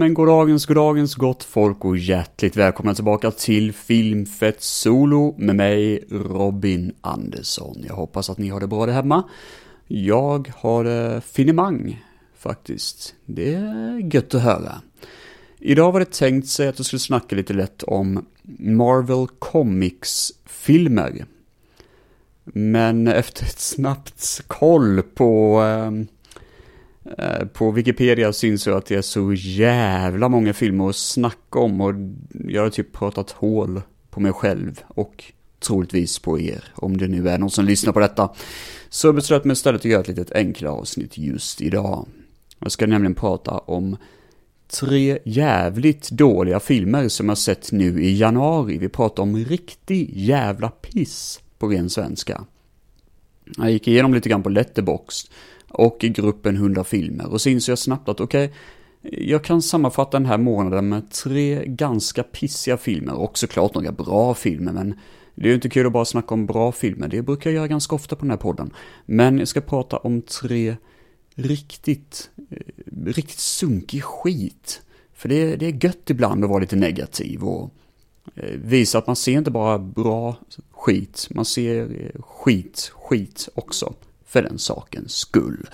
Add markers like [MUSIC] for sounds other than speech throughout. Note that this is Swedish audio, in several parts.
Men goddagens, goddagens gott folk och hjärtligt välkomna tillbaka till Filmfett Solo med mig, Robin Andersson. Jag hoppas att ni har det bra där hemma. Jag har det finemang, faktiskt. Det är gött att höra. Idag var det tänkt sig att jag skulle snacka lite lätt om Marvel Comics-filmer. Men efter ett snabbt koll på Eh, Eh, på Wikipedia syns ju att det är så jävla många filmer att snacka om och jag har typ pratat hål på mig själv och troligtvis på er, om det nu är någon som lyssnar på detta. Så jag beslöt mig istället att göra ett litet enklare avsnitt just idag. Jag ska nämligen prata om tre jävligt dåliga filmer som jag sett nu i januari. Vi pratar om riktig jävla piss på ren svenska. Jag gick igenom lite grann på Letterboxd och i gruppen 100 filmer. Och så inser jag snabbt att okej, okay, jag kan sammanfatta den här månaden med tre ganska pissiga filmer och såklart några bra filmer, men det är ju inte kul att bara snacka om bra filmer, det brukar jag göra ganska ofta på den här podden. Men jag ska prata om tre riktigt, eh, riktigt sunkig skit. För det är, det är gött ibland att vara lite negativ och eh, visa att man ser inte bara bra skit, man ser eh, skit, skit också för den sakens skull.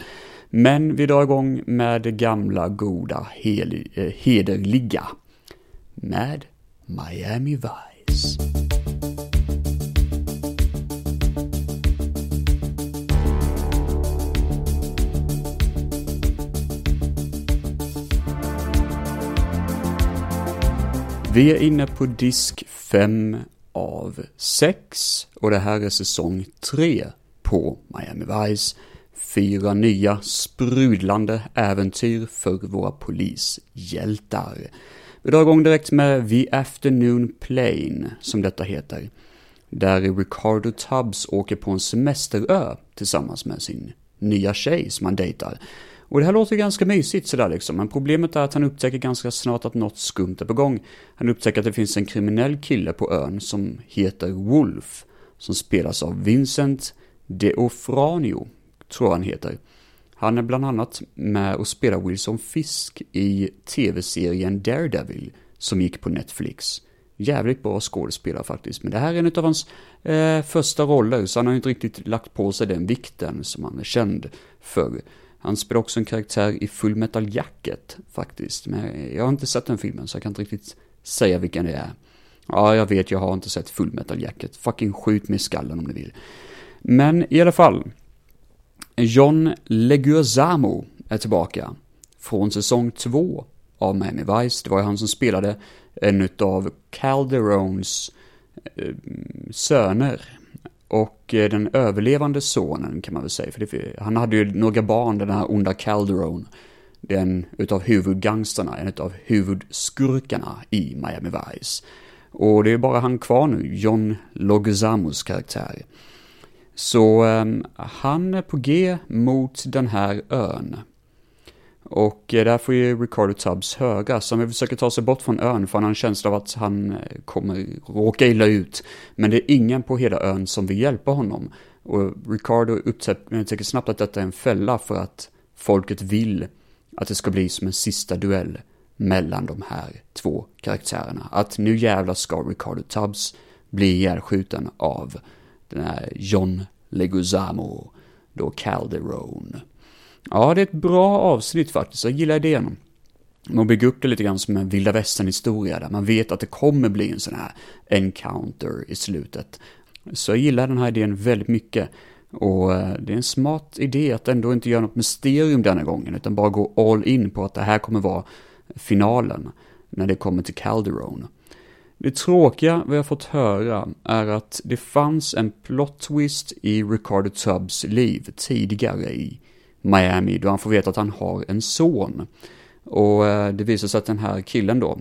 Men vi drar igång med det gamla goda hel, eh, hederliga. Med Miami Vice. Vi är inne på disk 5 av 6 och det här är säsong 3 på Miami Vice. Fyra nya sprudlande äventyr för våra polishjältar. Vi drar igång direkt med The Afternoon Plane, som detta heter. Där Ricardo Tubbs åker på en semesterö tillsammans med sin nya tjej som han dejtar. Och det här låter ganska mysigt sådär liksom, men problemet är att han upptäcker ganska snart att något skumt är på gång. Han upptäcker att det finns en kriminell kille på ön som heter Wolf, som spelas av Vincent Deofranio, tror han heter. Han är bland annat med och spelar Wilson Fisk i tv-serien Daredevil, som gick på Netflix. Jävligt bra skådespelare faktiskt, men det här är en av hans eh, första roller, så han har inte riktigt lagt på sig den vikten som han är känd för. Han spelar också en karaktär i Full Metal Jacket, faktiskt. Men jag har inte sett den filmen, så jag kan inte riktigt säga vilken det är. Ja, jag vet, jag har inte sett Full Metal Jacket. Fucking skjut mig i skallen om ni vill. Men i alla fall, John Leguizamo är tillbaka från säsong 2 av Miami Vice. Det var ju han som spelade en av Calderones eh, söner. Och eh, den överlevande sonen kan man väl säga, för det, han hade ju några barn, den här onda Calderone. Den utav huvudgangsterna, en utav huvudskurkarna i Miami Vice. Och det är bara han kvar nu, John Leguizamos karaktär. Så ehm, han är på G mot den här ön. Och eh, där får ju Ricardo Tubbs höra, så han försöker ta sig bort från ön för han har en känsla av att han eh, kommer råka illa ut. Men det är ingen på hela ön som vill hjälpa honom. Och Ricardo upptäcker snabbt att detta är en fälla för att folket vill att det ska bli som en sista duell mellan de här två karaktärerna. Att nu jävlar ska Ricardo Tubbs bli ihjälskjuten av den här John Leguzamo, då Calderone. Ja, det är ett bra avsnitt faktiskt, jag gillar idén. Man bygger upp det lite grann som en vilda västern-historia där man vet att det kommer bli en sån här encounter i slutet. Så jag gillar den här idén väldigt mycket. Och eh, det är en smart idé att ändå inte göra något mysterium denna gången, utan bara gå all in på att det här kommer vara finalen när det kommer till Calderone. Det tråkiga vi har fått höra är att det fanns en plot twist i Ricardo Tubbs liv tidigare i Miami då han får veta att han har en son. Och eh, det visar sig att den här killen då,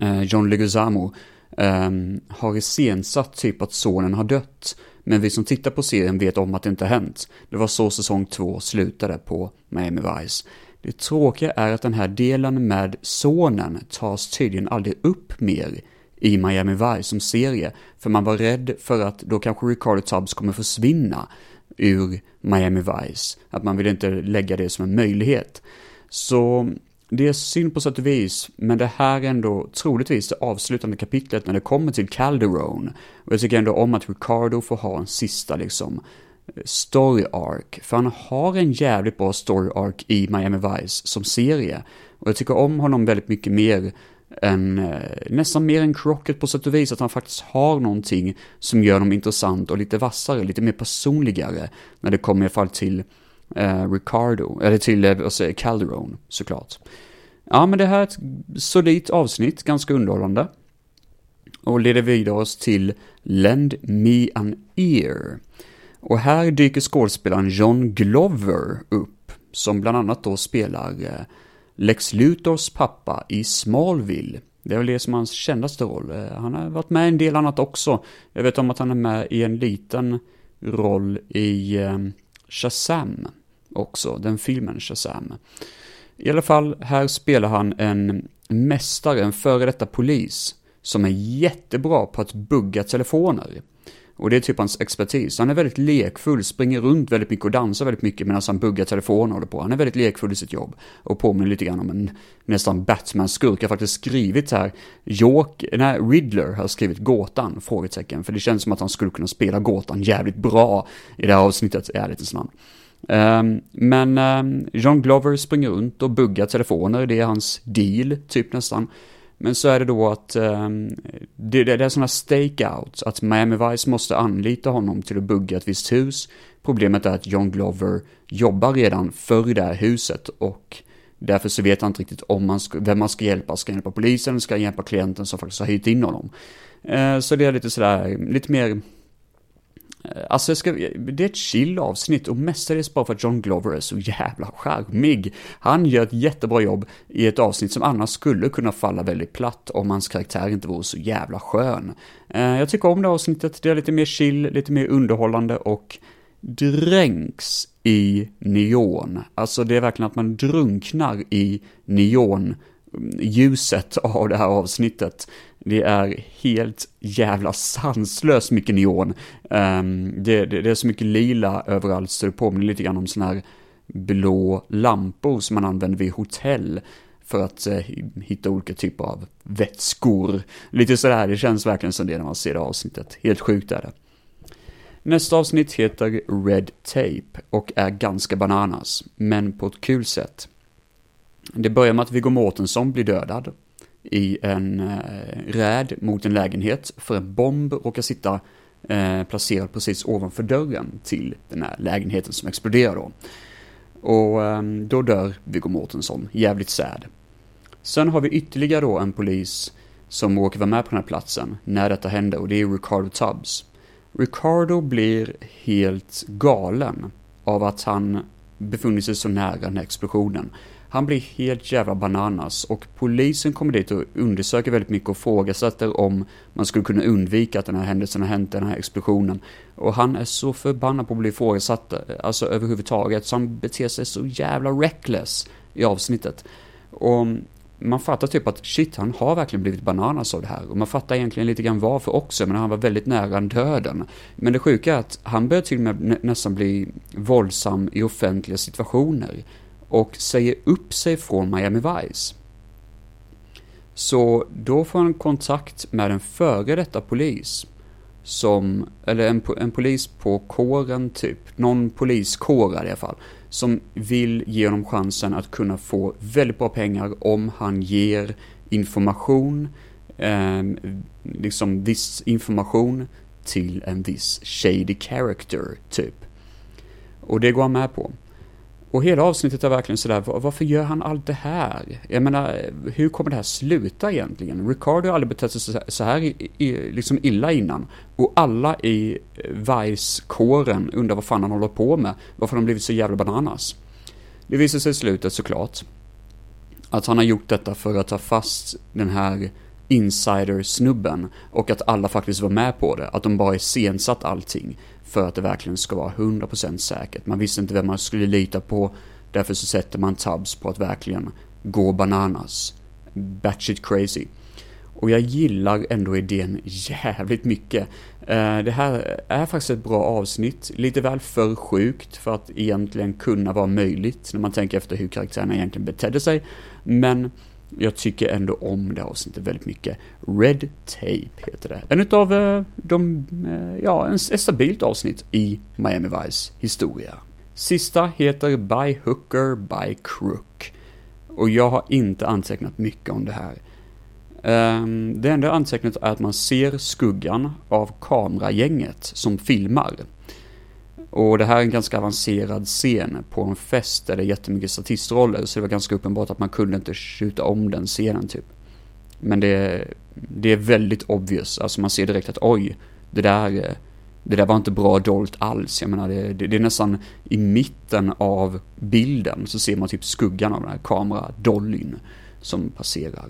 eh, John Leguizamo, ehm, har iscensatt typ att sonen har dött. Men vi som tittar på serien vet om att det inte har hänt. Det var så säsong två slutade på Miami Vice. Det tråkiga är att den här delen med sonen tas tydligen aldrig upp mer i Miami Vice som serie. För man var rädd för att då kanske Ricardo Tubbs kommer försvinna ur Miami Vice. Att man vill inte lägga det som en möjlighet. Så det är synd på sätt och vis, men det här är ändå troligtvis det avslutande kapitlet när det kommer till Calderon. Och jag tycker ändå om att Ricardo får ha en sista liksom story arc, för han har en jävligt bra story arc i Miami Vice som serie. Och jag tycker om honom väldigt mycket mer än, eh, nästan mer än Crockett på sätt och vis, att han faktiskt har någonting som gör honom intressant och lite vassare, lite mer personligare när det kommer i alla fall till eh, Ricardo, eller till, eh, vad säger Calderon såklart. Ja, men det här är ett solidt avsnitt, ganska underhållande. Och leder vidare oss till Lend Me An Ear. Och här dyker skådespelaren John Glover upp, som bland annat då spelar eh, Lex Luthors pappa i Smallville. Det är väl det som är hans kändaste roll. Eh, han har varit med i en del annat också. Jag vet om att han är med i en liten roll i eh, Shazam också, den filmen Shazam. I alla fall, här spelar han en mästare, en före detta polis, som är jättebra på att bugga telefoner. Och det är typ hans expertis. Han är väldigt lekfull, springer runt väldigt mycket och dansar väldigt mycket medan han buggar telefonen och håller på. Han är väldigt lekfull i sitt jobb. Och påminner lite grann om en nästan Batman-skurk. Jag har faktiskt skrivit här, York, nej, Riddler har skrivit gåtan, frågetecken. För det känns som att han skulle kunna spela gåtan jävligt bra i det här avsnittet, i ärlighetens namn. Um, men um, John Glover springer runt och buggar telefoner, det är hans deal, typ nästan. Men så är det då att um, det, det, är sådana stakeouts, att Miami Vice måste anlita honom till att bugga ett visst hus. Problemet är att John Glover jobbar redan för det här huset och därför så vet han inte riktigt om man ska, vem man ska hjälpa. Ska han hjälpa polisen, ska han hjälpa klienten som faktiskt har hyrt in honom? Uh, så det är lite sådär, lite mer Eh, alltså, ska, det är ett chill avsnitt och mestadels bara för att John Glover är så jävla charmig. Han gör ett jättebra jobb i ett avsnitt som annars skulle kunna falla väldigt platt om hans karaktär inte vore så jävla skön. Eh, jag tycker om det avsnittet, det är lite mer chill, lite mer underhållande och dränks i neon. Alltså det är verkligen att man drunknar i neon ljuset av det här avsnittet. Det är helt jävla sanslöst mycket neon. Ehm, det, det, det, är så mycket lila överallt så det påminner lite grann om sådana här blå lampor som man använder vid hotell för att eh, hitta olika typer av vätskor. Lite sådär, det känns verkligen som det när man ser det avsnittet. Helt sjukt är det. Nästa avsnitt heter Red Tape och är ganska bananas, men på ett kul sätt. Det börjar med att Viggo Mortensen blir dödad i en eh, räd mot en lägenhet för en bomb råkar sitta eh, placerad precis ovanför dörren till den här lägenheten som exploderar då. Och eh, då dör Viggo Mortensen, jävligt sad. Sen har vi ytterligare då en polis som råkar vara med på den här platsen när detta händer och det är Ricardo Tubbs. Ricardo blir helt galen av att han befunnit sig så nära den här explosionen. Han blir helt jävla bananas och polisen kommer dit och undersöker väldigt mycket och frågasätter om man skulle kunna undvika att den här händelsen har hänt, den här explosionen. Och han är så förbannad på att bli ifrågasatt, alltså överhuvudtaget, så han beter sig så jävla reckless i avsnittet. Och man fattar typ att shit, han har verkligen blivit bananas av det här. Och man fattar egentligen lite grann varför också, men han var väldigt nära döden. Men det sjuka är att han börjar till och med nästan bli våldsam i offentliga situationer och säger upp sig från Miami Vice. Så då får han kontakt med en före detta polis som, eller en, en polis på kåren typ, någon poliskår i alla fall, som vill ge honom chansen att kunna få väldigt bra pengar om han ger information, eh, liksom viss information till en viss shady character typ. Och det går han med på. Och hela avsnittet är verkligen sådär, varför gör han allt det här? Jag menar, hur kommer det här sluta egentligen? Ricardo har aldrig betett sig så här liksom illa innan. Och alla i eh, Vice-kåren undrar vad fan han håller på med. Varför har de blivit så jävla bananas? Det visar sig i slutet såklart att han har gjort detta för att ta fast den här insider-snubben och att alla faktiskt var med på det. Att de bara iscensatt allting för att det verkligen ska vara 100% säkert. Man visste inte vem man skulle lita på, därför så sätter man tabs på att verkligen gå bananas. Batshit crazy. Och jag gillar ändå idén jävligt mycket. Eh, det här är faktiskt ett bra avsnitt. Lite väl för sjukt för att egentligen kunna vara möjligt när man tänker efter hur karaktärerna egentligen betedde sig. Men jag tycker ändå om det avsnittet väldigt mycket. Red Tape heter det. En utav eh, de, eh, ja, en, ett stabilt avsnitt i Miami Vice historia. Sista heter By Hooker By Crook. Och jag har inte antecknat mycket om det här. Um, det enda antecknat är att man ser skuggan av kameragänget som filmar. Och det här är en ganska avancerad scen på en fest där det är jättemycket statistroller, så det var ganska uppenbart att man kunde inte skjuta om den scenen typ. Men det, det är väldigt obvious, alltså man ser direkt att oj, det där, det där var inte bra dolt alls. Jag menar, det, det, det är nästan i mitten av bilden så ser man typ skuggan av den här kameradollyn som passerar.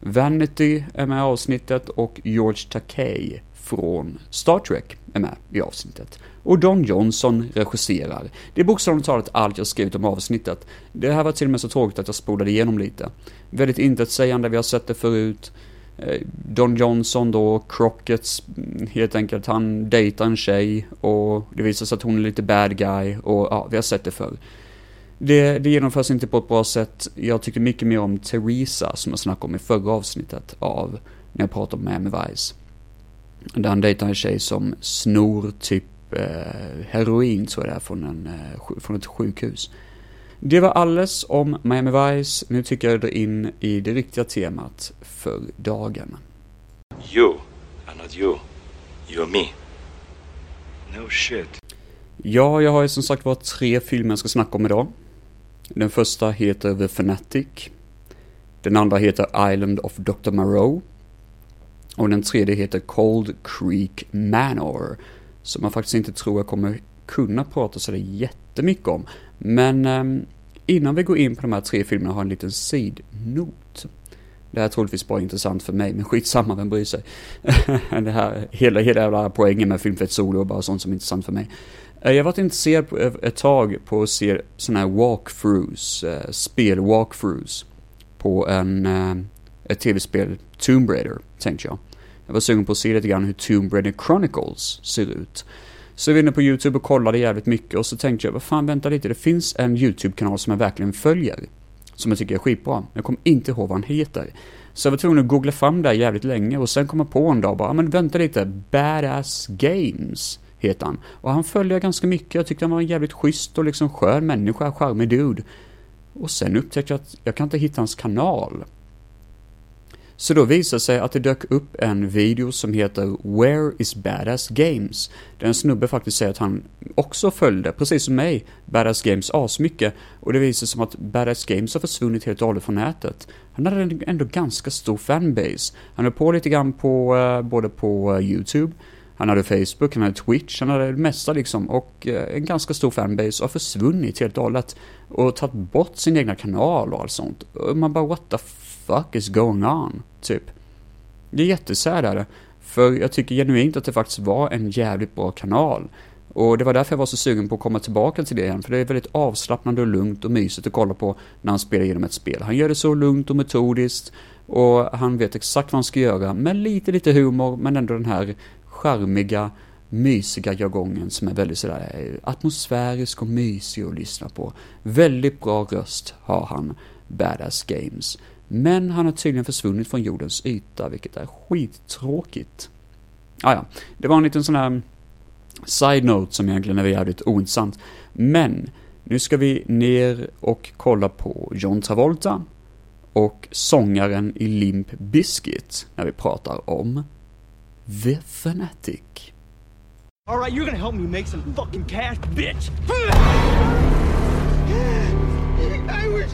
Vanity är med i avsnittet och George Takei från Star Trek är med i avsnittet. Och Don Johnson regisserar. Det är bokstavligt talat allt jag skrivit om avsnittet. Det här var till och med så tråkigt att jag spolade igenom lite. Väldigt intetsägande, vi har sett det förut. Eh, Don Johnson då, Crockets, mm, helt enkelt, han dejtar en tjej och det visar sig att hon är lite bad guy och ja, vi har sett det förr. Det, det genomförs inte på ett bra sätt. Jag tyckte mycket mer om Teresa som jag snackade om i förra avsnittet av när jag pratade om Miami Vice. Där han dejtar en tjej som snor typ eh, heroin, tror jag det är, från, en, eh, från ett sjukhus. Det var alles om Miami Vice. Nu tycker jag det in i det riktiga temat för dagen. You are not you. You're me. No shit. Ja, jag har ju som sagt var tre filmer jag ska snacka om idag. Den första heter The Fanatic. Den andra heter Island of Dr. Moreau. Och den tredje heter Cold Creek Manor. Som jag faktiskt inte tror jag kommer kunna prata så jättemycket om. Men ehm, innan vi går in på de här tre filmerna har jag en liten sidnot. Det här är troligtvis bara intressant för mig, men skitsamma, vem bryr sig? [LAUGHS] det här, hela, hela jävla poängen med Filmfett Solo och bara sånt som är intressant för mig. Eh, jag har varit intresserad på eh, ett tag på att se sådana här walkthroughs, eh, spel-walkthroughs på en, ett tv-spel, Tomb Raider, tänkte jag. Jag var sugen på att se lite grann hur Tomb Raider Chronicles ser ut. Så jag var inne på YouTube och kollade jävligt mycket och så tänkte jag, vad fan vänta lite, det finns en YouTube-kanal som jag verkligen följer. Som jag tycker är skitbra. Jag kommer inte ihåg vad han heter. Så jag var tvungen att googla fram det här jävligt länge och sen kom jag på en dag bara, men vänta lite, Badass Games heter han. Och han följer ganska mycket, jag tyckte han var en jävligt schysst och liksom skön människa, charmig dude. Och sen upptäckte jag att jag kan inte hitta hans kanal. Så då visade det sig att det dök upp en video som heter Where is Badass Games? Där en snubbe faktiskt säger att han också följde, precis som mig, Badass Games asmycket. Och det visade sig som att Badass Games har försvunnit helt och hållet från nätet. Han hade ändå ganska stor fanbase. Han höll på lite grann på, eh, både på eh, YouTube, han hade Facebook, han hade Twitch, han hade det mesta liksom. Och eh, en ganska stor fanbase har försvunnit helt och hållet. Och tagit bort sin egna kanal och allt sånt. Och man bara what the fuck is going on? Typ. Det är jättesär För jag tycker genuint att det faktiskt var en jävligt bra kanal. Och det var därför jag var så sugen på att komma tillbaka till det igen, för det är väldigt avslappnande och lugnt och mysigt att kolla på när han spelar igenom ett spel. Han gör det så lugnt och metodiskt och han vet exakt vad han ska göra med lite, lite humor, men ändå den här charmiga, mysiga jargongen som är väldigt sådär eh, atmosfärisk och mysig att lyssna på. Väldigt bra röst har han, Badass Games. Men han har tydligen försvunnit från jordens yta, vilket är skittråkigt. Ah, ja, det var en liten sån här side-note som egentligen är jävligt ointressant. Men, nu ska vi ner och kolla på John Travolta och sångaren i Limp Bizkit när vi pratar om The Fanatic. Alright, you're gonna help me make some fucking cash, bitch! I wish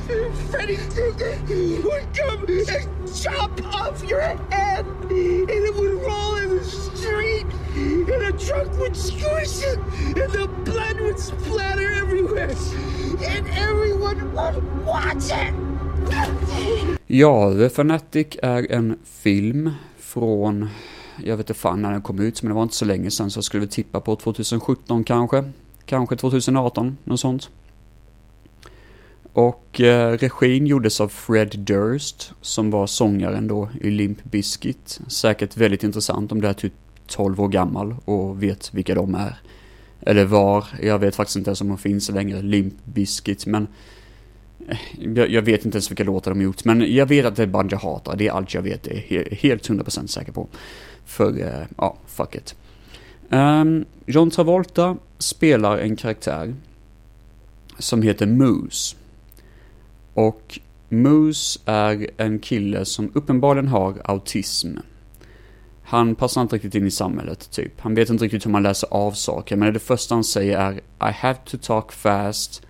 Freddy Krueger would come and chop off your head, and it would roll in the street, and a truck would squish it, and the blood would splatter everywhere, and everyone would watch it. Ja, The Fanatic är en film från, jag vet inte fan när den kom ut, men det var inte så länge sedan så jag skulle tippa på 2017 kanske. Kanske 2018, något sånt. Och eh, regin gjordes av Fred Durst, som var sångaren då i Limp Bizkit. Säkert väldigt intressant om det är typ 12 år gammal och vet vilka de är. Eller var, jag vet faktiskt inte ens om de finns längre, Limp Bizkit, men eh, jag, jag, vet inte ens vilka låtar de gjort, men jag vet att det är band jag hatar, det är allt jag vet, det är helt 100% säker på. För, uh, ja, fuck it. Um, John Travolta spelar en karaktär som heter Moose. Och Moose är en kille som uppenbarligen har autism. Han passar inte riktigt in i samhället, typ. Han vet inte riktigt hur man läser av saker, men det första han säger är I have to talk fast,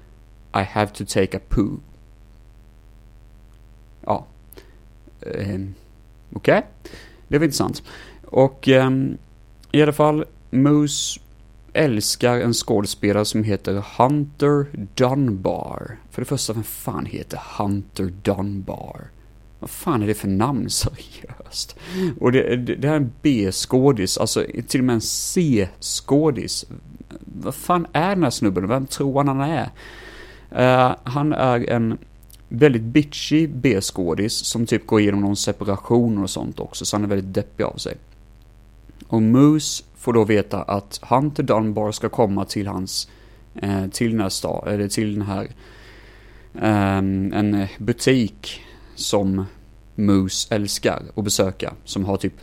I have to take a poo. Ja. Eh, Okej. Okay. Det var intressant. Och eh, i alla fall, Moose älskar en skådespelare som heter Hunter Dunbar. För det första, vem fan heter Hunter Dunbar? Vad fan är det för namn, [LAUGHS] seriöst? Och det, det, det här är en B-skådis, alltså till och med en C-skådis. Vad fan är den här snubben? Vem tror han han är? Uh, han är en väldigt bitchy B-skådis som typ går igenom någon separation och sånt också, så han är väldigt deppig av sig. Och Moose får då veta att Hunter Dunbar ska komma till hans, eh, till den här stad, eller till den här, eh, en butik som Moose älskar att besöka, som har typ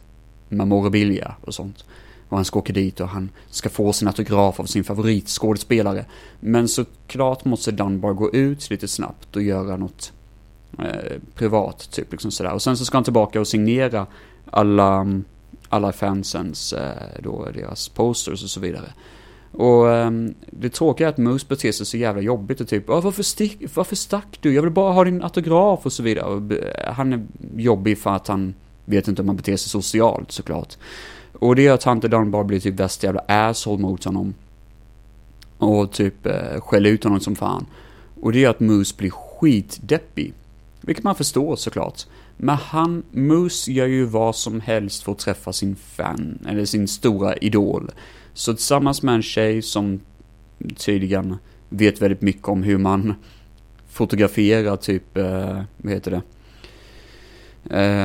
memorabilia och sånt. Och han ska åka dit och han ska få sin autograf av sin favoritskådespelare. Men såklart måste Dunbar gå ut lite snabbt och göra något eh, privat, typ liksom sådär. Och sen så ska han tillbaka och signera alla alla fansens, eh, då deras posters och så vidare. Och um, det tråkiga är att Moose beter sig så jävla jobbigt och typ varför, stick, varför stack du? Jag vill bara ha din autograf och så vidare. Och eh, han är jobbig för att han vet inte om han beter sig socialt såklart. Och det gör att Hunter bara blir typ värsta jävla asshole mot honom. Och typ eh, skäller ut honom som fan. Och det gör att Moose blir skitdeppig. Vilket man förstår såklart. Men han, Moose gör ju vad som helst för att träffa sin fan, eller sin stora idol. Så tillsammans med en tjej som tydligen vet väldigt mycket om hur man fotograferar typ, eh, vad heter det?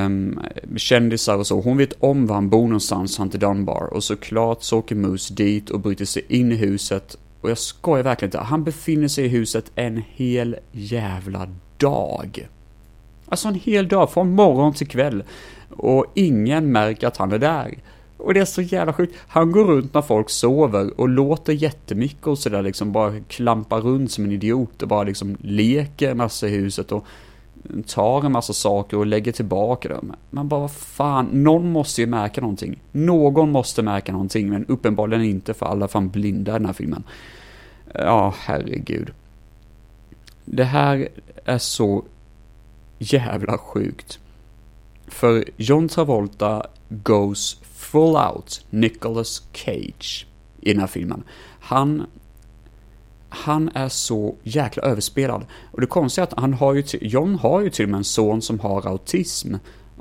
Um, kändisar och så. Hon vet om var han bor någonstans, Hunter Dunbar. Och såklart så åker Moose dit och bryter sig in i huset. Och jag skojar verkligen inte. Han befinner sig i huset en hel jävla dag. Alltså en hel dag, från morgon till kväll. Och ingen märker att han är där. Och det är så jävla sjukt. Han går runt när folk sover och låter jättemycket och sådär liksom bara klampar runt som en idiot och bara liksom leker en massa i huset och tar en massa saker och lägger tillbaka dem. Man bara, vad fan, någon måste ju märka någonting. Någon måste märka någonting, men uppenbarligen inte för alla fan blinda i den här filmen. Ja, herregud. Det här är så jävla sjukt. För John Travolta goes full out Nicolas Cage i den här filmen. Han, han är så jäkla överspelad. Och det konstiga är att han har ju, John har ju till och med en son som har autism.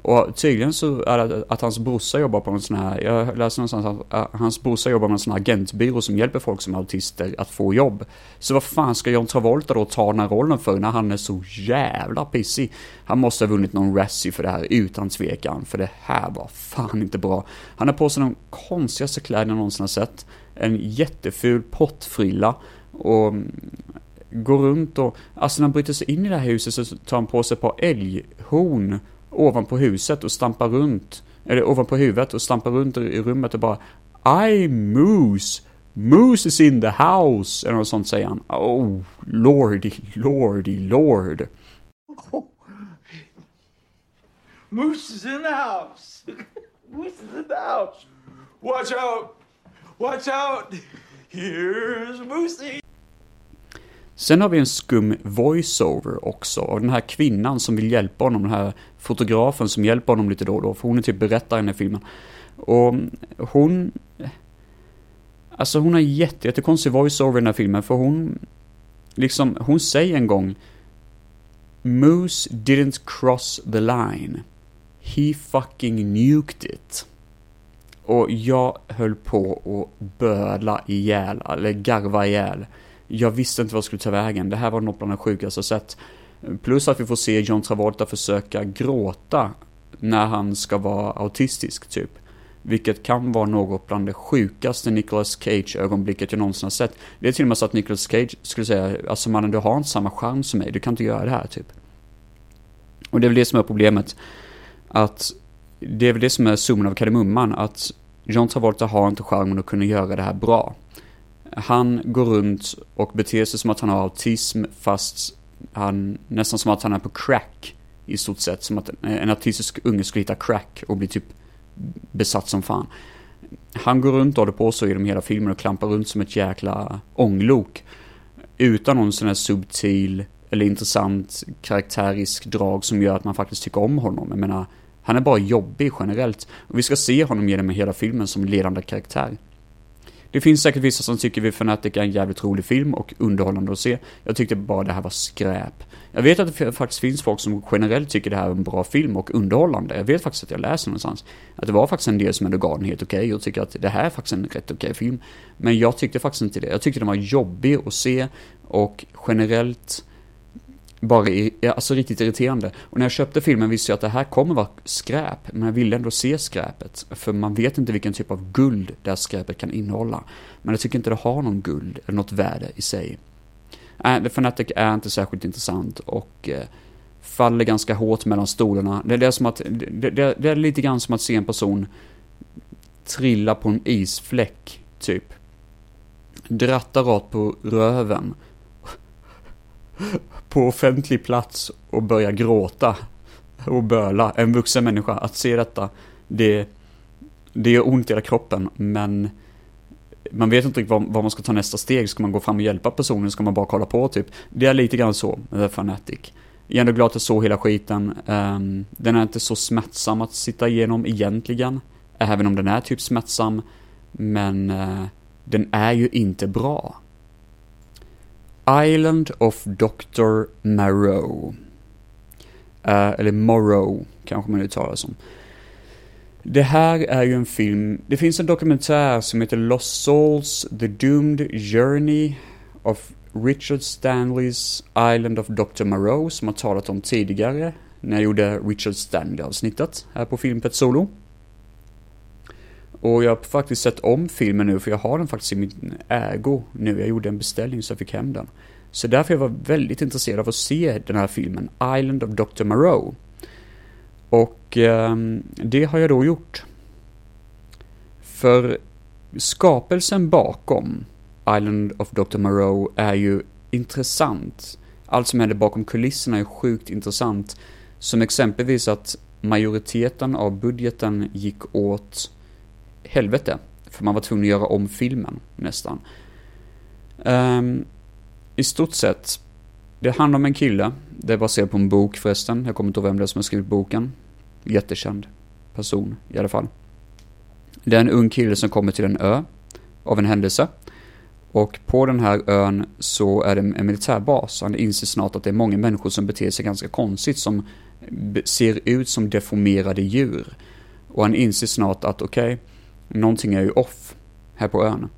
Och tydligen så är det att hans brorsa jobbar på en sån här, jag läste någonstans att hans brorsa jobbar med en sån här agentbyrå som hjälper folk som är autister att få jobb. Så vad fan ska John Travolta då ta den här rollen för när han är så jävla pissig? Han måste ha vunnit någon Razzie för det här utan tvekan, för det här var fan inte bra. Han har på sig de konstigaste kläderna jag någonsin har sett. En jätteful pottfrilla och mm, går runt och, alltså när han bryter sig in i det här huset så tar han på sig ett par älghorn ovanpå huset och stampar runt, eller ovanpå huvudet och stampar runt i rummet och bara I Moose, Moose is in the house, eller något sånt säger han. Oh, lordy, lordy, lord. Oh. [LAUGHS] Moose is in the house. [LAUGHS] Moose is in the house. Watch out. Watch out. Here's Moosey. Sen har vi en skum voiceover också, och den här kvinnan som vill hjälpa honom, den här fotografen som hjälper honom lite då och då, för hon är typ berättaren i filmen. Och hon... Alltså hon har jätte, jättekonstig voiceover i den här filmen, för hon... Liksom, hon säger en gång Moose didn't cross the line. He fucking nuked it. Och jag höll på att böla ihjäl, eller garva ihjäl jag visste inte vad jag skulle ta vägen. Det här var något bland det sjukaste jag sett. Plus att vi får se John Travolta försöka gråta när han ska vara autistisk, typ. Vilket kan vara något bland det sjukaste Nicolas Cage-ögonblicket jag någonsin har sett. Det är till och med så att Nicolas Cage skulle säga, alltså mannen du har inte samma charm som mig, du kan inte göra det här, typ. Och det är väl det som är problemet. Att det är väl det som är summan av kardemumman, att John Travolta har inte charmen att kunna göra det här bra. Han går runt och beter sig som att han har autism fast han, nästan som att han är på crack i stort sett. Som att en autistisk unge skulle hitta crack och bli typ besatt som fan. Han går runt och håller på så genom hela filmen och klampar runt som ett jäkla ånglok. Utan någon sån här subtil eller intressant karaktärisk drag som gör att man faktiskt tycker om honom. Jag menar, han är bara jobbig generellt. Och vi ska se honom genom hela filmen som ledande karaktär. Det finns säkert vissa som tycker vi Fanatic är en jävligt rolig film och underhållande att se. Jag tyckte bara det här var skräp. Jag vet att det faktiskt finns folk som generellt tycker det här är en bra film och underhållande. Jag vet faktiskt att jag läser någonstans att det var faktiskt en del som ändå gav den helt okej okay och tycker att det här är faktiskt en rätt okej okay film. Men jag tyckte faktiskt inte det. Jag tyckte den var jobbig att se och generellt bara i, alltså riktigt irriterande. Och när jag köpte filmen visste jag att det här kommer vara skräp, men jag ville ändå se skräpet. För man vet inte vilken typ av guld det här skräpet kan innehålla. Men jag tycker inte det har någon guld eller något värde i sig. Äh, The Fanatic är inte särskilt intressant och eh, faller ganska hårt mellan stolarna. Det är, det, som att, det, det, det är lite grann som att se en person trilla på en isfläck, typ. Dratta rakt på röven på offentlig plats och börja gråta och böla. En vuxen människa, att se detta, det, det gör ont i hela kroppen, men man vet inte vad, vad man ska ta nästa steg. Ska man gå fram och hjälpa personen? Ska man bara kolla på typ? Det är lite grann så med The Fanatic. Jag är ändå glad att jag såg hela skiten. Um, den är inte så smärtsam att sitta igenom egentligen. Även om den är typ smärtsam. Men uh, den är ju inte bra. Island of Dr. Moreau. Uh, eller Morrow, kanske man uttalar som. Det här är ju en film, det finns en dokumentär som heter Lost Souls, The Doomed Journey of Richard Stanleys Island of Dr. Moreau som har talat om tidigare när jag gjorde Richard Stanley-avsnittet här på Filmpet Solo. Och jag har faktiskt sett om filmen nu, för jag har den faktiskt i min ägo nu. Jag gjorde en beställning så jag fick hem den. Så därför jag var väldigt intresserad av att se den här filmen, Island of Dr. Moreau. Och eh, det har jag då gjort. För skapelsen bakom Island of Dr. Moreau är ju intressant. Allt som händer bakom kulisserna är sjukt intressant. Som exempelvis att majoriteten av budgeten gick åt helvete. För man var tvungen att göra om filmen, nästan. Um, I stort sett, det handlar om en kille. Det är baserat på en bok förresten. Jag kommer inte ihåg vem det är som har skrivit boken. Jättekänd person i alla fall. Det är en ung kille som kommer till en ö av en händelse. Och på den här ön så är det en militärbas. Han inser snart att det är många människor som beter sig ganska konstigt, som ser ut som deformerade djur. Och han inser snart att okej, okay, någonting är ju off här på ön.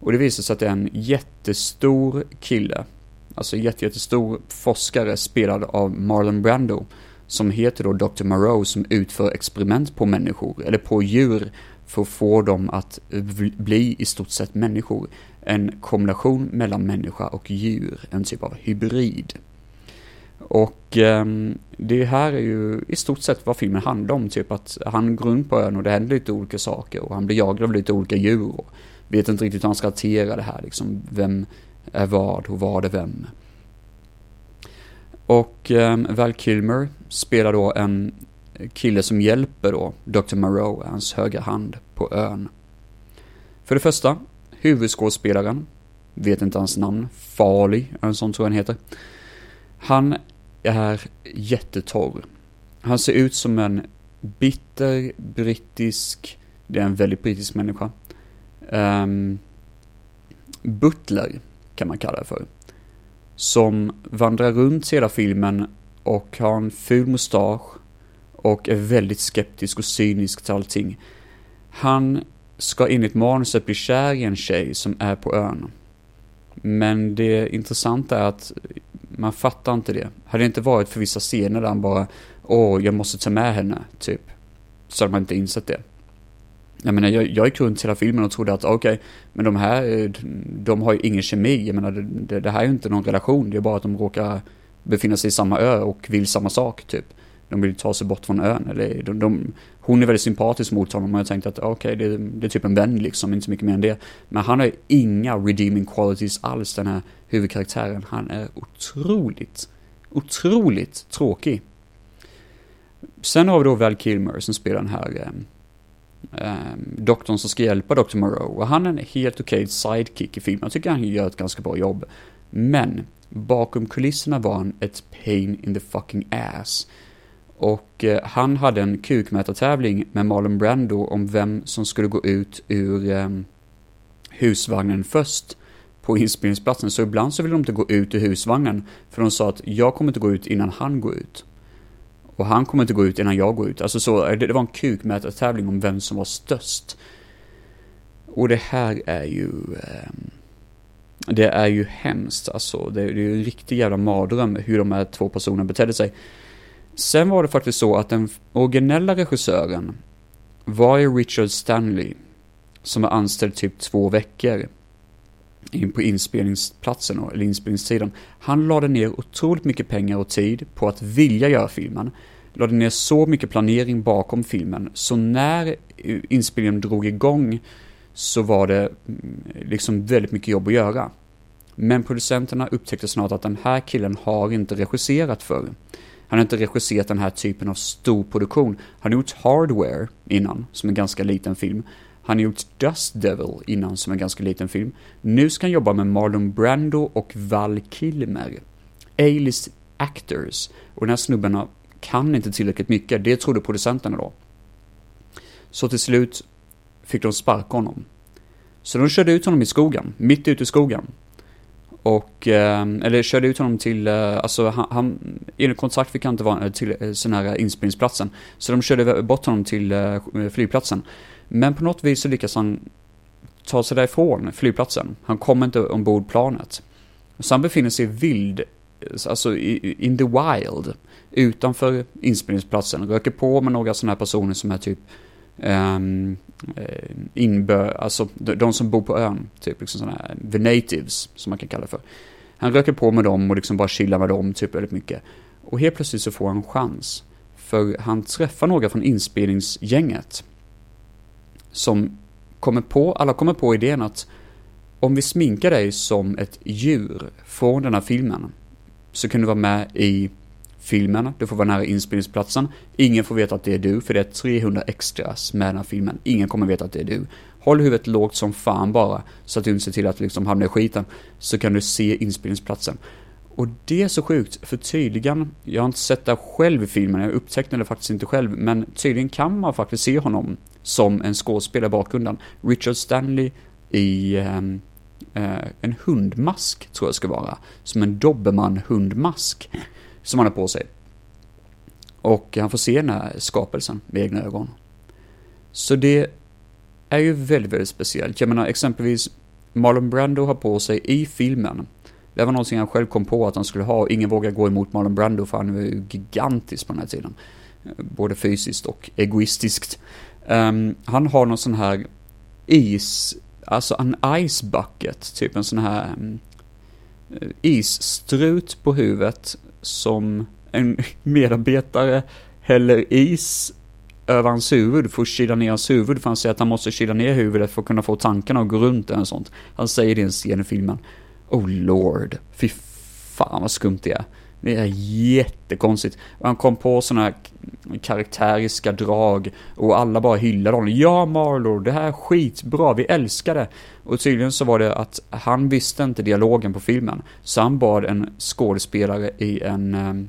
Och det visar sig att det är en jättestor kille, alltså jättestor forskare spelad av Marlon Brando, som heter då Dr. Moreau som utför experiment på människor, eller på djur, för att få dem att bli i stort sett människor. En kombination mellan människa och djur, en typ av hybrid. Och eh, det här är ju i stort sett vad filmen handlar om, typ att han går runt på ön och det händer lite olika saker och han blir jagad av lite olika djur och vet inte riktigt hur han ska hantera det här liksom, vem är vad och vad är vem. Och eh, Val Kilmer spelar då en kille som hjälper då Dr. Moreau, hans högra hand, på ön. För det första, huvudskådespelaren, vet inte hans namn, Farley, en sån tror jag han heter. Han är jättetorr. Han ser ut som en bitter brittisk, det är en väldigt brittisk människa. Um, butler kan man kalla det för. Som vandrar runt hela filmen och har en ful mustasch och är väldigt skeptisk och cynisk till allting. Han ska enligt manuset bli kär i en tjej som är på ön. Men det intressanta är att man fattar inte det. Hade det inte varit för vissa scener där han bara, åh, jag måste ta med henne, typ. Så hade man inte insett det. Jag menar, jag, jag gick runt hela filmen och trodde att okej, okay, men de här, de har ju ingen kemi. Jag menar, det, det här är ju inte någon relation. Det är bara att de råkar befinna sig i samma ö och vill samma sak, typ. De vill ta sig bort från ön. Eller de, de, hon är väldigt sympatisk mot honom och jag tänkte att okej, okay, det, det, är typ en vän liksom, inte så mycket mer än det. Men han har ju inga redeeming qualities alls, den här huvudkaraktären. Han är otroligt, otroligt tråkig. Sen har vi då Val Kilmer som spelar den här eh, eh, doktorn som ska hjälpa Dr. Moreau. Och han är en helt okej okay sidekick i filmen. Jag tycker han gör ett ganska bra jobb. Men bakom kulisserna var han ett pain in the fucking ass. Och eh, han hade en kukmätartävling med Marlon Brando om vem som skulle gå ut ur eh, husvagnen först på inspelningsplatsen. Så ibland så ville de inte gå ut ur husvagnen. För de sa att jag kommer inte gå ut innan han går ut. Och han kommer inte gå ut innan jag går ut. Alltså så, eh, det, det var en kukmätartävling om vem som var störst. Och det här är ju... Eh, det är ju hemskt alltså. Det, det är ju en riktig jävla mardröm hur de här två personerna betedde sig. Sen var det faktiskt så att den originella regissören var ju Richard Stanley. Som var anställd typ två veckor in på inspelningsplatsen, eller inspelningstiden. Han lade ner otroligt mycket pengar och tid på att vilja göra filmen. Lade ner så mycket planering bakom filmen, så när inspelningen drog igång så var det mm, liksom väldigt mycket jobb att göra. Men producenterna upptäckte snart att den här killen har inte regisserat förr. Han har inte regisserat den här typen av stor produktion. Han har gjort Hardware innan, som en ganska liten film. Han har gjort Dust Devil innan, som en ganska liten film. Nu ska han jobba med Marlon Brando och Val Kilmer. A-list actors. Och den här snubben kan inte tillräckligt mycket, det trodde producenterna då. Så till slut fick de sparka honom. Så de körde ut honom i skogen, mitt ute i skogen. Och, ehm, eller körde ut honom till, eh, alltså han, han enligt kontrakt fick han inte vara eh, till eh, sån här inspelningsplatsen. Så de körde bort honom till flygplatsen. Men på något vis så lyckas han ta sig därifrån flygplatsen. Han kommer inte ombord planet. Så han befinner sig vild, alltså in the wild, utanför inspelningsplatsen. Röker på med några sådana här personer som är typ um, Eh, inbö, alltså de som bor på ön, typ liksom sådana här, the natives, som man kan kalla det för. Han röker på med dem och liksom bara chillar med dem typ väldigt mycket. Och helt plötsligt så får han en chans. För han träffar några från inspelningsgänget som kommer på, alla kommer på idén att om vi sminkar dig som ett djur från den här filmen så kan du vara med i filmen, du får vara nära inspelningsplatsen, ingen får veta att det är du, för det är 300 extras med den här filmen, ingen kommer veta att det är du. Håll huvudet lågt som fan bara, så att du inte ser till att liksom hamna i skiten, så kan du se inspelningsplatsen. Och det är så sjukt, för tydligen, jag har inte sett det själv i filmen, jag upptäckte det faktiskt inte själv, men tydligen kan man faktiskt se honom som en skådespelare i bakgrunden. Richard Stanley i ehm, eh, en hundmask, tror jag ska vara. Som en Dobermann-hundmask som han har på sig. Och han får se den här skapelsen med egna ögon. Så det är ju väldigt, väldigt speciellt. Jag menar exempelvis Marlon Brando har på sig i filmen det var någonting han själv kom på att han skulle ha. Ingen vågar gå emot Marlon Brando för han var ju gigantisk på den här tiden. Både fysiskt och egoistiskt. Um, han har någon sån här is, alltså en ice bucket, typ en sån här um, isstrut på huvudet som en [LAUGHS] medarbetare häller is över hans huvud för att kyla ner hans huvud, för han säger att han måste kyla ner huvudet för att kunna få tankarna att gå runt eller sånt. Han säger det i en scen i filmen. Oh lord, fy fan vad skumt det är. Det är jättekonstigt. Han kom på sådana här karaktäriska drag och alla bara hyllade honom. Ja Marlor, det här är skitbra, vi älskar det. Och tydligen så var det att han visste inte dialogen på filmen. Så han bad en skådespelare i en um,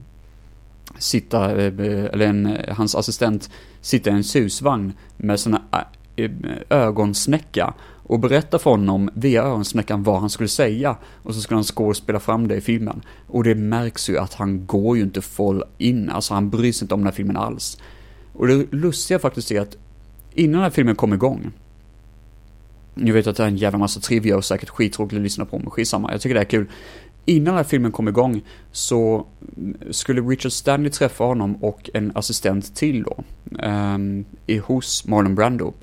sitta, eh, eh, eller en, eh, hans assistent sitta i en susvagn med sådana eh, eh, ögonsnäcka och berätta för honom via öronsnäckan vad han skulle säga och så skulle han skådespela fram det i filmen. Och det märks ju att han går ju inte full in, alltså han bryr sig inte om den här filmen alls. Och det lustiga faktiskt är att innan den här filmen kom igång Nu vet att det är en jävla massa trivia och säkert skittråkigt att lyssna på, men skitsamma. Jag tycker det är kul. Innan den här filmen kom igång så skulle Richard Stanley träffa honom och en assistent till då. eh, hos Marlon Brando.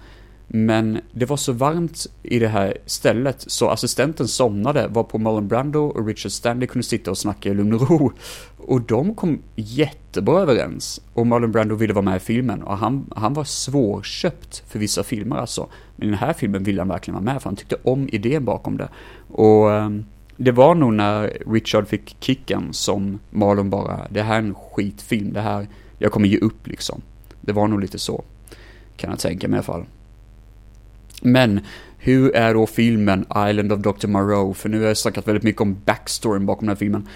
Men det var så varmt i det här stället så assistenten somnade var på Marlon Brando och Richard Stanley kunde sitta och snacka i lugn och ro. Och de kom jättebra överens. Och Marlon Brando ville vara med i filmen och han, han var svårköpt för vissa filmer alltså. Men i den här filmen ville han verkligen vara med för han tyckte om idén bakom det. Och ehm, det var nog när Richard fick kicken som Marlon bara, det här är en skitfilm, det här, jag kommer ge upp liksom. Det var nog lite så. Kan jag tänka mig i alla fall. Men hur är då filmen Island of Dr. Moreau? För nu har jag snackat väldigt mycket om backstoryn bakom den här filmen.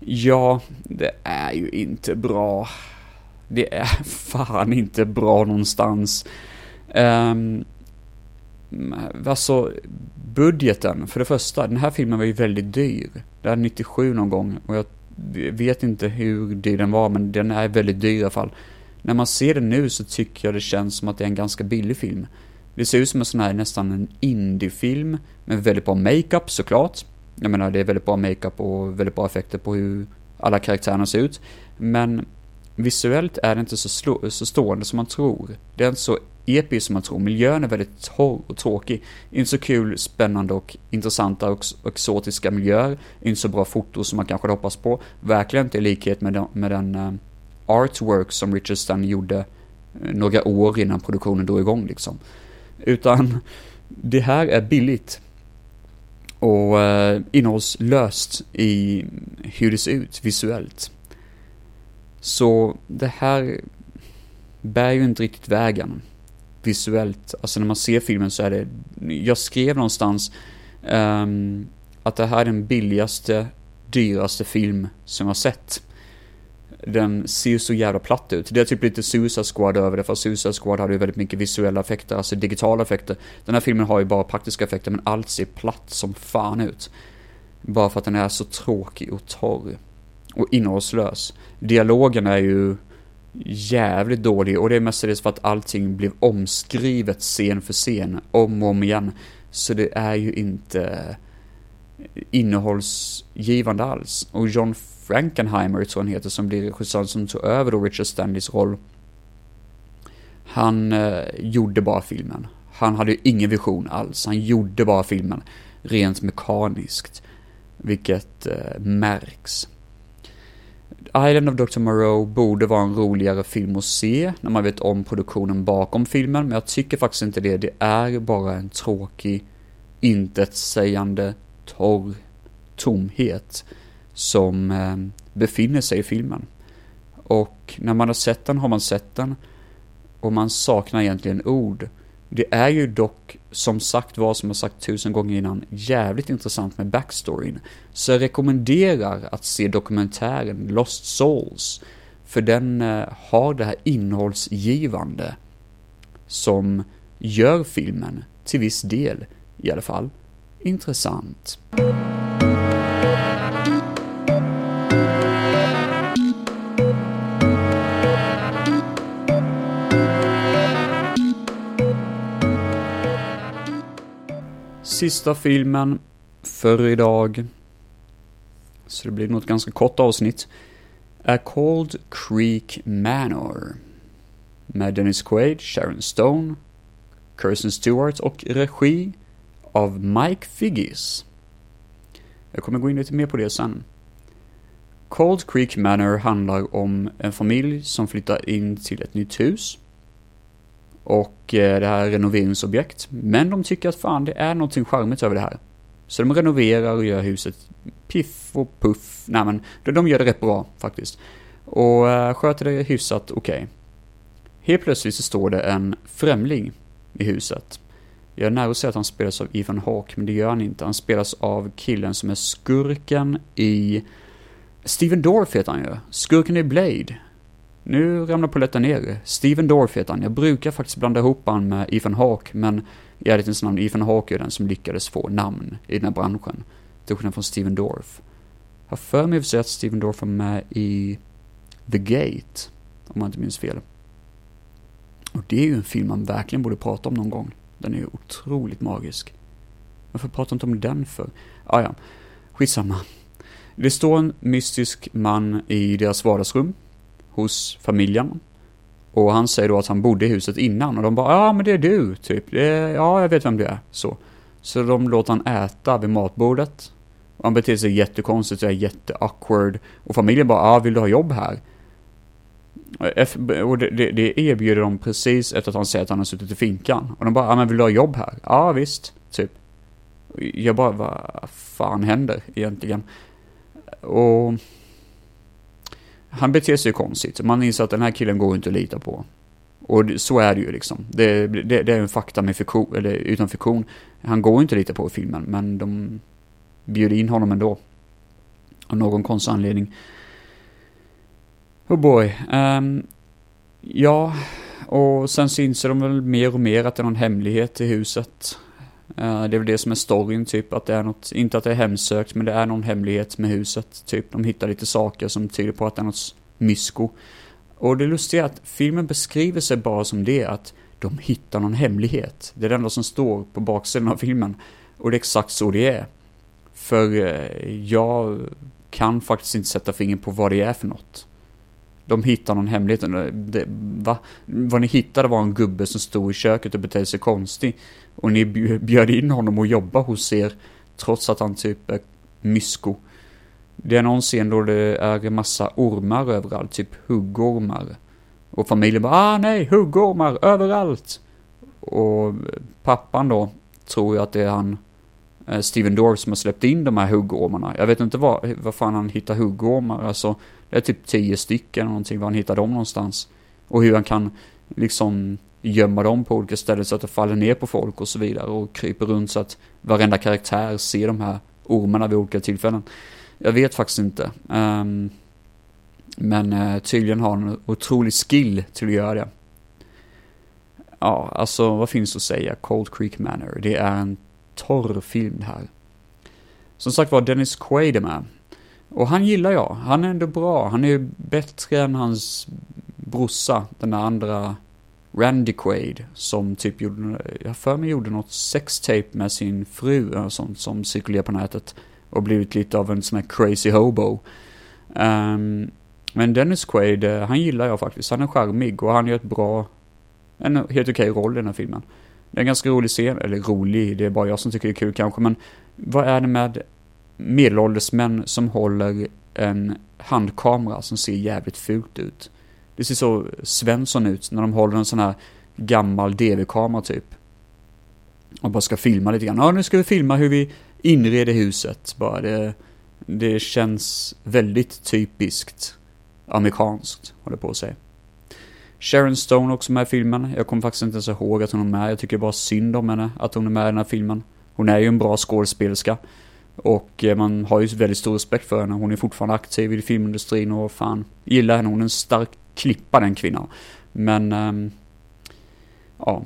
Ja, det är ju inte bra. Det är [LAUGHS] fan inte bra någonstans. Um, alltså, budgeten, för det första, den här filmen var ju väldigt dyr. Det är 97 någon gång och jag vet inte hur dyr den var, men den är väldigt dyr i alla fall. När man ser den nu så tycker jag det känns som att det är en ganska billig film. Det ser ut som en sån här nästan en indiefilm med väldigt bra makeup såklart. Jag menar det är väldigt bra makeup och väldigt bra effekter på hur alla karaktärerna ser ut. Men visuellt är det inte så, slå, så stående som man tror. Det är inte så episkt som man tror. Miljön är väldigt torr och tråkig. Inte så kul, spännande och intressanta och exotiska miljöer. Inte så bra foto som man kanske hoppas på. Verkligen inte i likhet med den, med den eh, artwork som Richard Stanley gjorde eh, några år innan produktionen drog igång liksom. Utan det här är billigt och eh, innehållslöst i hur det ser ut visuellt. Så det här bär ju inte riktigt vägen visuellt. Alltså när man ser filmen så är det, jag skrev någonstans um, att det här är den billigaste, dyraste film som jag sett den ser ju så jävla platt ut. Det är typ lite Suicide Squad över det, för Suicide Squad hade ju väldigt mycket visuella effekter, alltså digitala effekter. Den här filmen har ju bara praktiska effekter, men allt ser platt som fan ut. Bara för att den är så tråkig och torr. Och innehållslös. Dialogen är ju jävligt dålig och det är mestadels för att allting blev omskrivet scen för scen, om och om igen. Så det är ju inte innehållsgivande alls. Och John Frankenheimer, tror han heter, som blir regissören som tog över då Richard Stanleys roll. Han eh, gjorde bara filmen. Han hade ju ingen vision alls. Han gjorde bara filmen rent mekaniskt. Vilket eh, märks. Island of Dr. Moreau borde vara en roligare film att se när man vet om produktionen bakom filmen, men jag tycker faktiskt inte det. Det är bara en tråkig, intetsägande, torr tomhet som eh, befinner sig i filmen. Och när man har sett den har man sett den och man saknar egentligen ord. Det är ju dock, som sagt var, som jag sagt tusen gånger innan, jävligt intressant med backstoryn. Så jag rekommenderar att se dokumentären Lost Souls. För den eh, har det här innehållsgivande som gör filmen, till viss del i alla fall, intressant. Sista filmen för idag, så det blir nog ett ganska kort avsnitt, är Cold Creek Manor. Med Dennis Quaid, Sharon Stone, Kirsten Stewart och regi av Mike Figgis. Jag kommer gå in lite mer på det sen. Cold Creek Manor handlar om en familj som flyttar in till ett nytt hus. Och eh, det här är renoveringsobjekt. Men de tycker att fan, det är någonting charmigt över det här. Så de renoverar och gör huset piff och puff. Nej men, de gör det rätt bra faktiskt. Och eh, sköter det hyfsat okej. Okay. Helt plötsligt så står det en främling i huset. Jag är nära att säga att han spelas av Ivan Hawke, men det gör han inte. Han spelas av killen som är skurken i... Steven Dorff heter han ju. Skurken i Blade. Nu ramlar polletten ner. Steven Dorff heter han. Jag brukar faktiskt blanda ihop han med Ethan Hawke, men i ärlighetens namn, Ethan Hawke är den som lyckades få namn i den här branschen. Till skillnad från Steven Dorff. Har för mig att Steven Dorff var med i The Gate, om jag inte minns fel. Och det är ju en film man verkligen borde prata om någon gång. Den är ju otroligt magisk. Varför pratar inte om den för? Ah, ja, skitsamma. Det står en mystisk man i deras vardagsrum hos familjen. Och han säger då att han bodde i huset innan och de bara ja men det är du typ. Det är, ja jag vet vem du är. Så. Så de låter han äta vid matbordet. Han beter sig jättekonstigt och är jätteawkward. Och familjen bara ja vill du ha jobb här? Och det, det, det erbjuder de precis efter att han säger att han har suttit i finkan. Och de bara ja men vill du ha jobb här? Ja visst, typ. Jag bara vad fan händer egentligen? Och han beter sig konstigt. Man inser att den här killen går inte att lita på. Och så är det ju liksom. Det, det, det är en fakta med fiktion, eller utan fiktion. Han går inte att lita på i filmen, men de bjuder in honom ändå. Av någon konstig anledning. Oh boy. Um, ja, och sen så inser de väl mer och mer att det är någon hemlighet i huset. Eh, det är väl det som är storyn, typ att det är något, inte att det är hemsökt, men det är någon hemlighet med huset. Typ, de hittar lite saker som tyder på att det är något mysko. Och det lustiga är att filmen beskriver sig bara som det, att de hittar någon hemlighet. Det är det enda som står på baksidan av filmen. Och det är exakt så det är. För eh, jag kan faktiskt inte sätta fingret på vad det är för något. De hittar någon hemlighet. Det, va? Vad ni hittade var en gubbe som stod i köket och betedde sig konstigt. Och ni bjöd in honom att jobba hos er, trots att han typ är mysko. Det är någon scen då det är en massa ormar överallt, typ huggormar. Och familjen bara ah nej, huggormar överallt! Och pappan då tror ju att det är han, eh, Steven Dorff, som har släppt in de här huggormarna. Jag vet inte vad, vad fan han hittar huggormar, alltså det är typ tio stycken eller någonting, var han hittar dem någonstans. Och hur han kan liksom gömma dem på olika ställen så att det faller ner på folk och så vidare och kryper runt så att varenda karaktär ser de här ormarna vid olika tillfällen. Jag vet faktiskt inte. Um, men uh, tydligen har han en otrolig skill till att göra det. Ja, alltså vad finns att säga? Cold Creek Manor. Det är en torr film det här. Som sagt var, Dennis Quaid är med. Och han gillar jag. Han är ändå bra. Han är ju bättre än hans brorsa, den där andra Randy Quaid, som typ gjorde, jag för mig gjorde något sextape med sin fru och sånt som cirkulerar på nätet. Och blivit lite av en sån här crazy hobo. Um, men Dennis Quaid, eh, han gillar jag faktiskt. Han är charmig och han gör ett bra, en helt okej okay roll i den här filmen. Det är en ganska rolig scen, eller rolig, det är bara jag som tycker det är kul kanske, men vad är det med medelålders män som håller en handkamera som ser jävligt fult ut. Det ser så Svensson ut när de håller en sån här gammal DV-kamera typ. Och bara ska filma lite grann. Ja, nu ska vi filma hur vi inreder huset. Bara det, det känns väldigt typiskt amerikanskt, håller på att säga. Sharon Stone också med i filmen. Jag kommer faktiskt inte ens ihåg att hon är med. Jag tycker bara synd om henne, att hon är med i den här filmen. Hon är ju en bra skådespelerska. Och eh, man har ju väldigt stor respekt för henne. Hon är fortfarande aktiv i filmindustrin och fan, gillar henne. Hon är en stark klippa den kvinnan. Men, um, ja.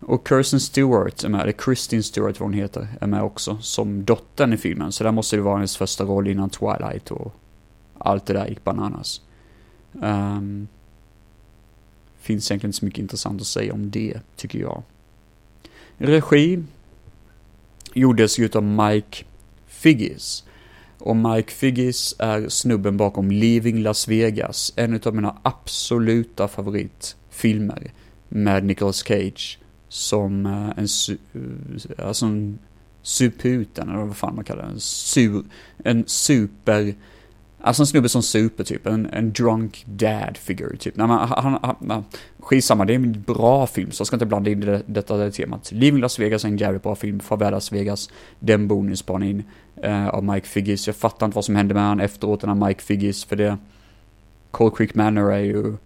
Och Kirsten Stewart är med, eller Kristin Stewart vad hon heter, är med också som dottern i filmen. Så där måste det vara hennes första roll innan Twilight och allt det där gick bananas. Um, finns egentligen inte så mycket intressant att säga om det, tycker jag. Regi gjordes ju utav Mike Figgis. Och Mike Figgis är snubben bakom Leaving Las Vegas, en av mina absoluta favoritfilmer med Nicolas Cage som eh, en, su eh, alltså en suputen, eller vad fan man kallar det, en, sur, en super Alltså en snubbe som super typ, en, en drunk dad figure typ. Nej, men han, han, han, skitsamma, det är en bra film så jag ska inte blanda in det, detta det temat. Living Las Vegas är en jävligt bra film, Farväl Las Vegas, den bonusbanan in eh, av Mike Figgis. Jag fattar inte vad som hände med han efteråt, den här Mike Figgis, för det Cold Creek Manor är ju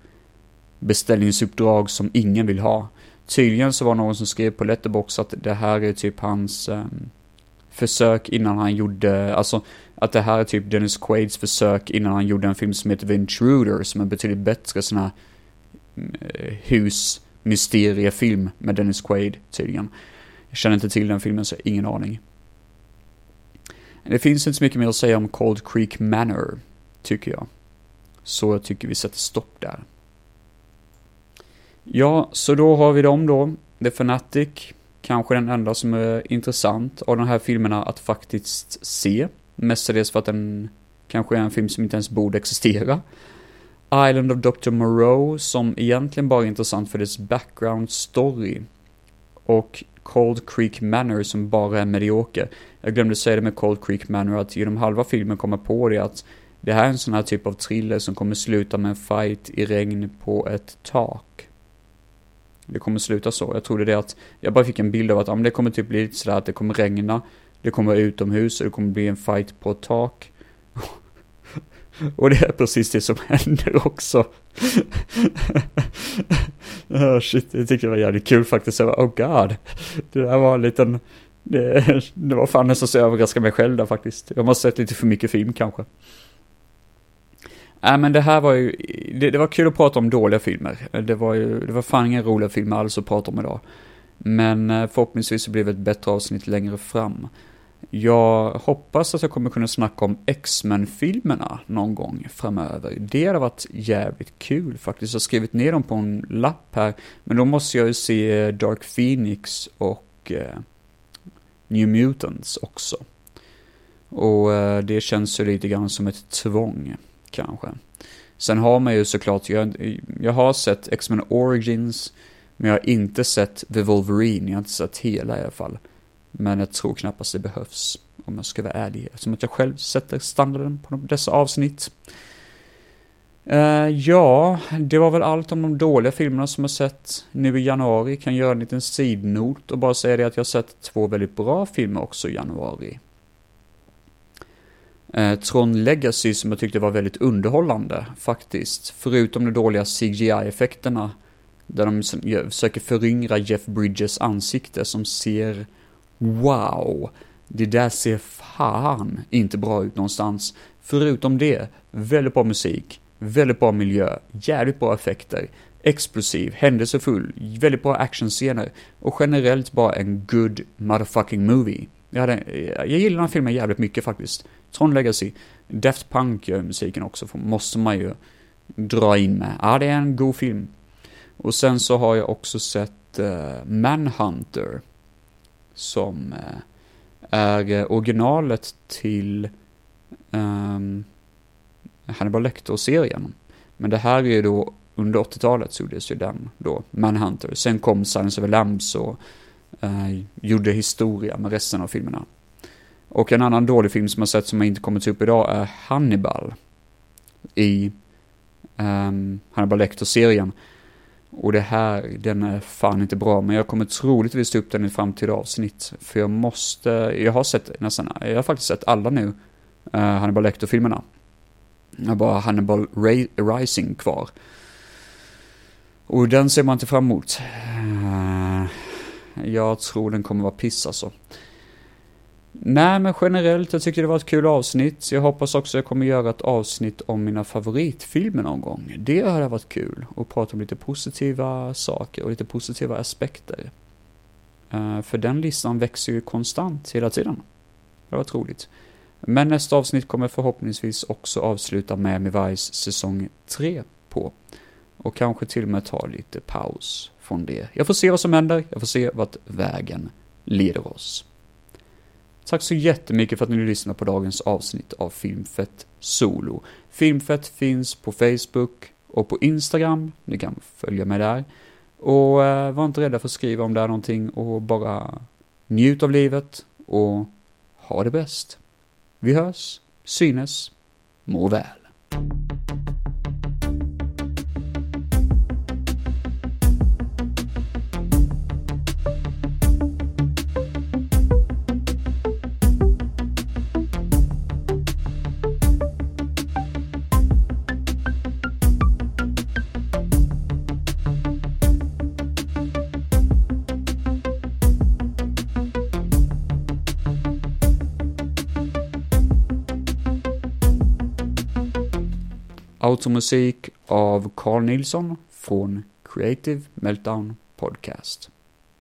beställningsuppdrag som ingen vill ha. Tydligen så var någon som skrev på Letterbox att det här är typ hans eh, försök innan han gjorde, alltså att det här är typ Dennis Quaids försök innan han gjorde en film som heter The Intruder, som är betydligt bättre sån här mm, eh, husmysteriefilm med Dennis Quaid tydligen. Jag känner inte till den filmen så jag har ingen aning. Det finns inte så mycket mer att säga om Cold Creek Manor, tycker jag. Så jag tycker vi sätter stopp där. Ja, så då har vi dem då. The Fanatic, Kanske den enda som är intressant av de här filmerna att faktiskt se. Mestadels för att den kanske är en film som inte ens borde existera. Island of Dr. Moreau som egentligen bara är intressant för dess background story. Och Cold Creek Manor som bara är medioker. Jag glömde säga det med Cold Creek Manor att genom halva filmen kommer på det att det här är en sån här typ av thriller som kommer sluta med en fight i regn på ett tak. Det kommer sluta så. Jag trodde det att, jag bara fick en bild av att om det kommer typ bli lite sådär att det kommer regna, det kommer vara utomhus och det kommer bli en fight på ett tak. [LAUGHS] Och det är precis det som händer också. [LAUGHS] oh shit, jag tyckte det var jävligt kul faktiskt. Jag bara, oh god. Det där var en liten, det, [LAUGHS] det var fan nästan så jag överraskade mig själv där faktiskt. Jag måste ha sett lite för mycket film kanske. Nej äh, men det här var ju, det, det, var kul att prata om dåliga filmer. Det var ju, det var fan inga roliga filmer alls att prata om idag. Men eh, förhoppningsvis så blir det ett bättre avsnitt längre fram. Jag hoppas att jag kommer kunna snacka om X-Men-filmerna någon gång framöver. Det hade varit jävligt kul faktiskt. Jag har skrivit ner dem på en lapp här. Men då måste jag ju se eh, Dark Phoenix och eh, New Mutants också. Och eh, det känns ju lite grann som ett tvång, kanske. Sen har man ju såklart, jag, jag har sett X-Men Origins, men jag har inte sett The Wolverine, jag har inte sett hela i alla fall. Men jag tror knappast det behövs, om jag ska vara ärlig, eftersom att jag själv sätter standarden på dessa avsnitt. Uh, ja, det var väl allt om de dåliga filmerna som jag sett nu i januari. Kan göra en liten sidnot och bara säga det att jag har sett två väldigt bra filmer också i januari. Uh, Tron Legacy som jag tyckte var väldigt underhållande faktiskt. Förutom de dåliga CGI-effekterna. Där de försöker föryngra Jeff Bridges ansikte som ser wow, det där ser fan inte bra ut någonstans. Förutom det, väldigt bra musik, väldigt bra miljö, jävligt bra effekter, explosiv, händelsefull, väldigt bra actionscener och generellt bara en good motherfucking movie. Jag, hade, jag gillar den här filmen jävligt mycket faktiskt. Tron Legacy, Daft Punk gör musiken också, måste man ju dra in med. Ja, det är en god film. Och sen så har jag också sett uh, Manhunter som eh, är originalet till um, Hannibal Lecter-serien. Men det här är ju då under 80-talet så gjordes ju den då, Manhunter. Sen kom Silence of the Lambs och uh, gjorde historia med resten av filmerna. Och en annan dålig film som jag sett som jag inte kommit upp idag är Hannibal. I um, Hannibal Lecter-serien. Och det här, den är fan inte bra, men jag kommer troligtvis ta upp den i framtida avsnitt. För jag måste, jag har sett nästan, jag har faktiskt sett alla nu, uh, Hannibal Lecter-filmerna. Jag har bara Hannibal Ray, Rising kvar. Och den ser man inte fram emot. Uh, jag tror den kommer vara piss alltså. Nej, men generellt, jag tyckte det var ett kul avsnitt. Jag hoppas också jag kommer göra ett avsnitt om mina favoritfilmer någon gång. Det hade varit kul, att prata om lite positiva saker och lite positiva aspekter. Uh, för den listan växer ju konstant hela tiden. Det var roligt. Men nästa avsnitt kommer förhoppningsvis också avsluta med Mivais säsong 3 på. Och kanske till och med ta lite paus från det. Jag får se vad som händer, jag får se vart vägen leder oss. Tack så jättemycket för att ni lyssnar på dagens avsnitt av Filmfett Solo. Filmfett finns på Facebook och på Instagram, ni kan följa mig där. Och eh, var inte rädda för att skriva om det är någonting och bara njut av livet och ha det bäst. Vi hörs, synes, må väl. Automusik av Carl Nilsson från Creative Meltdown Podcast.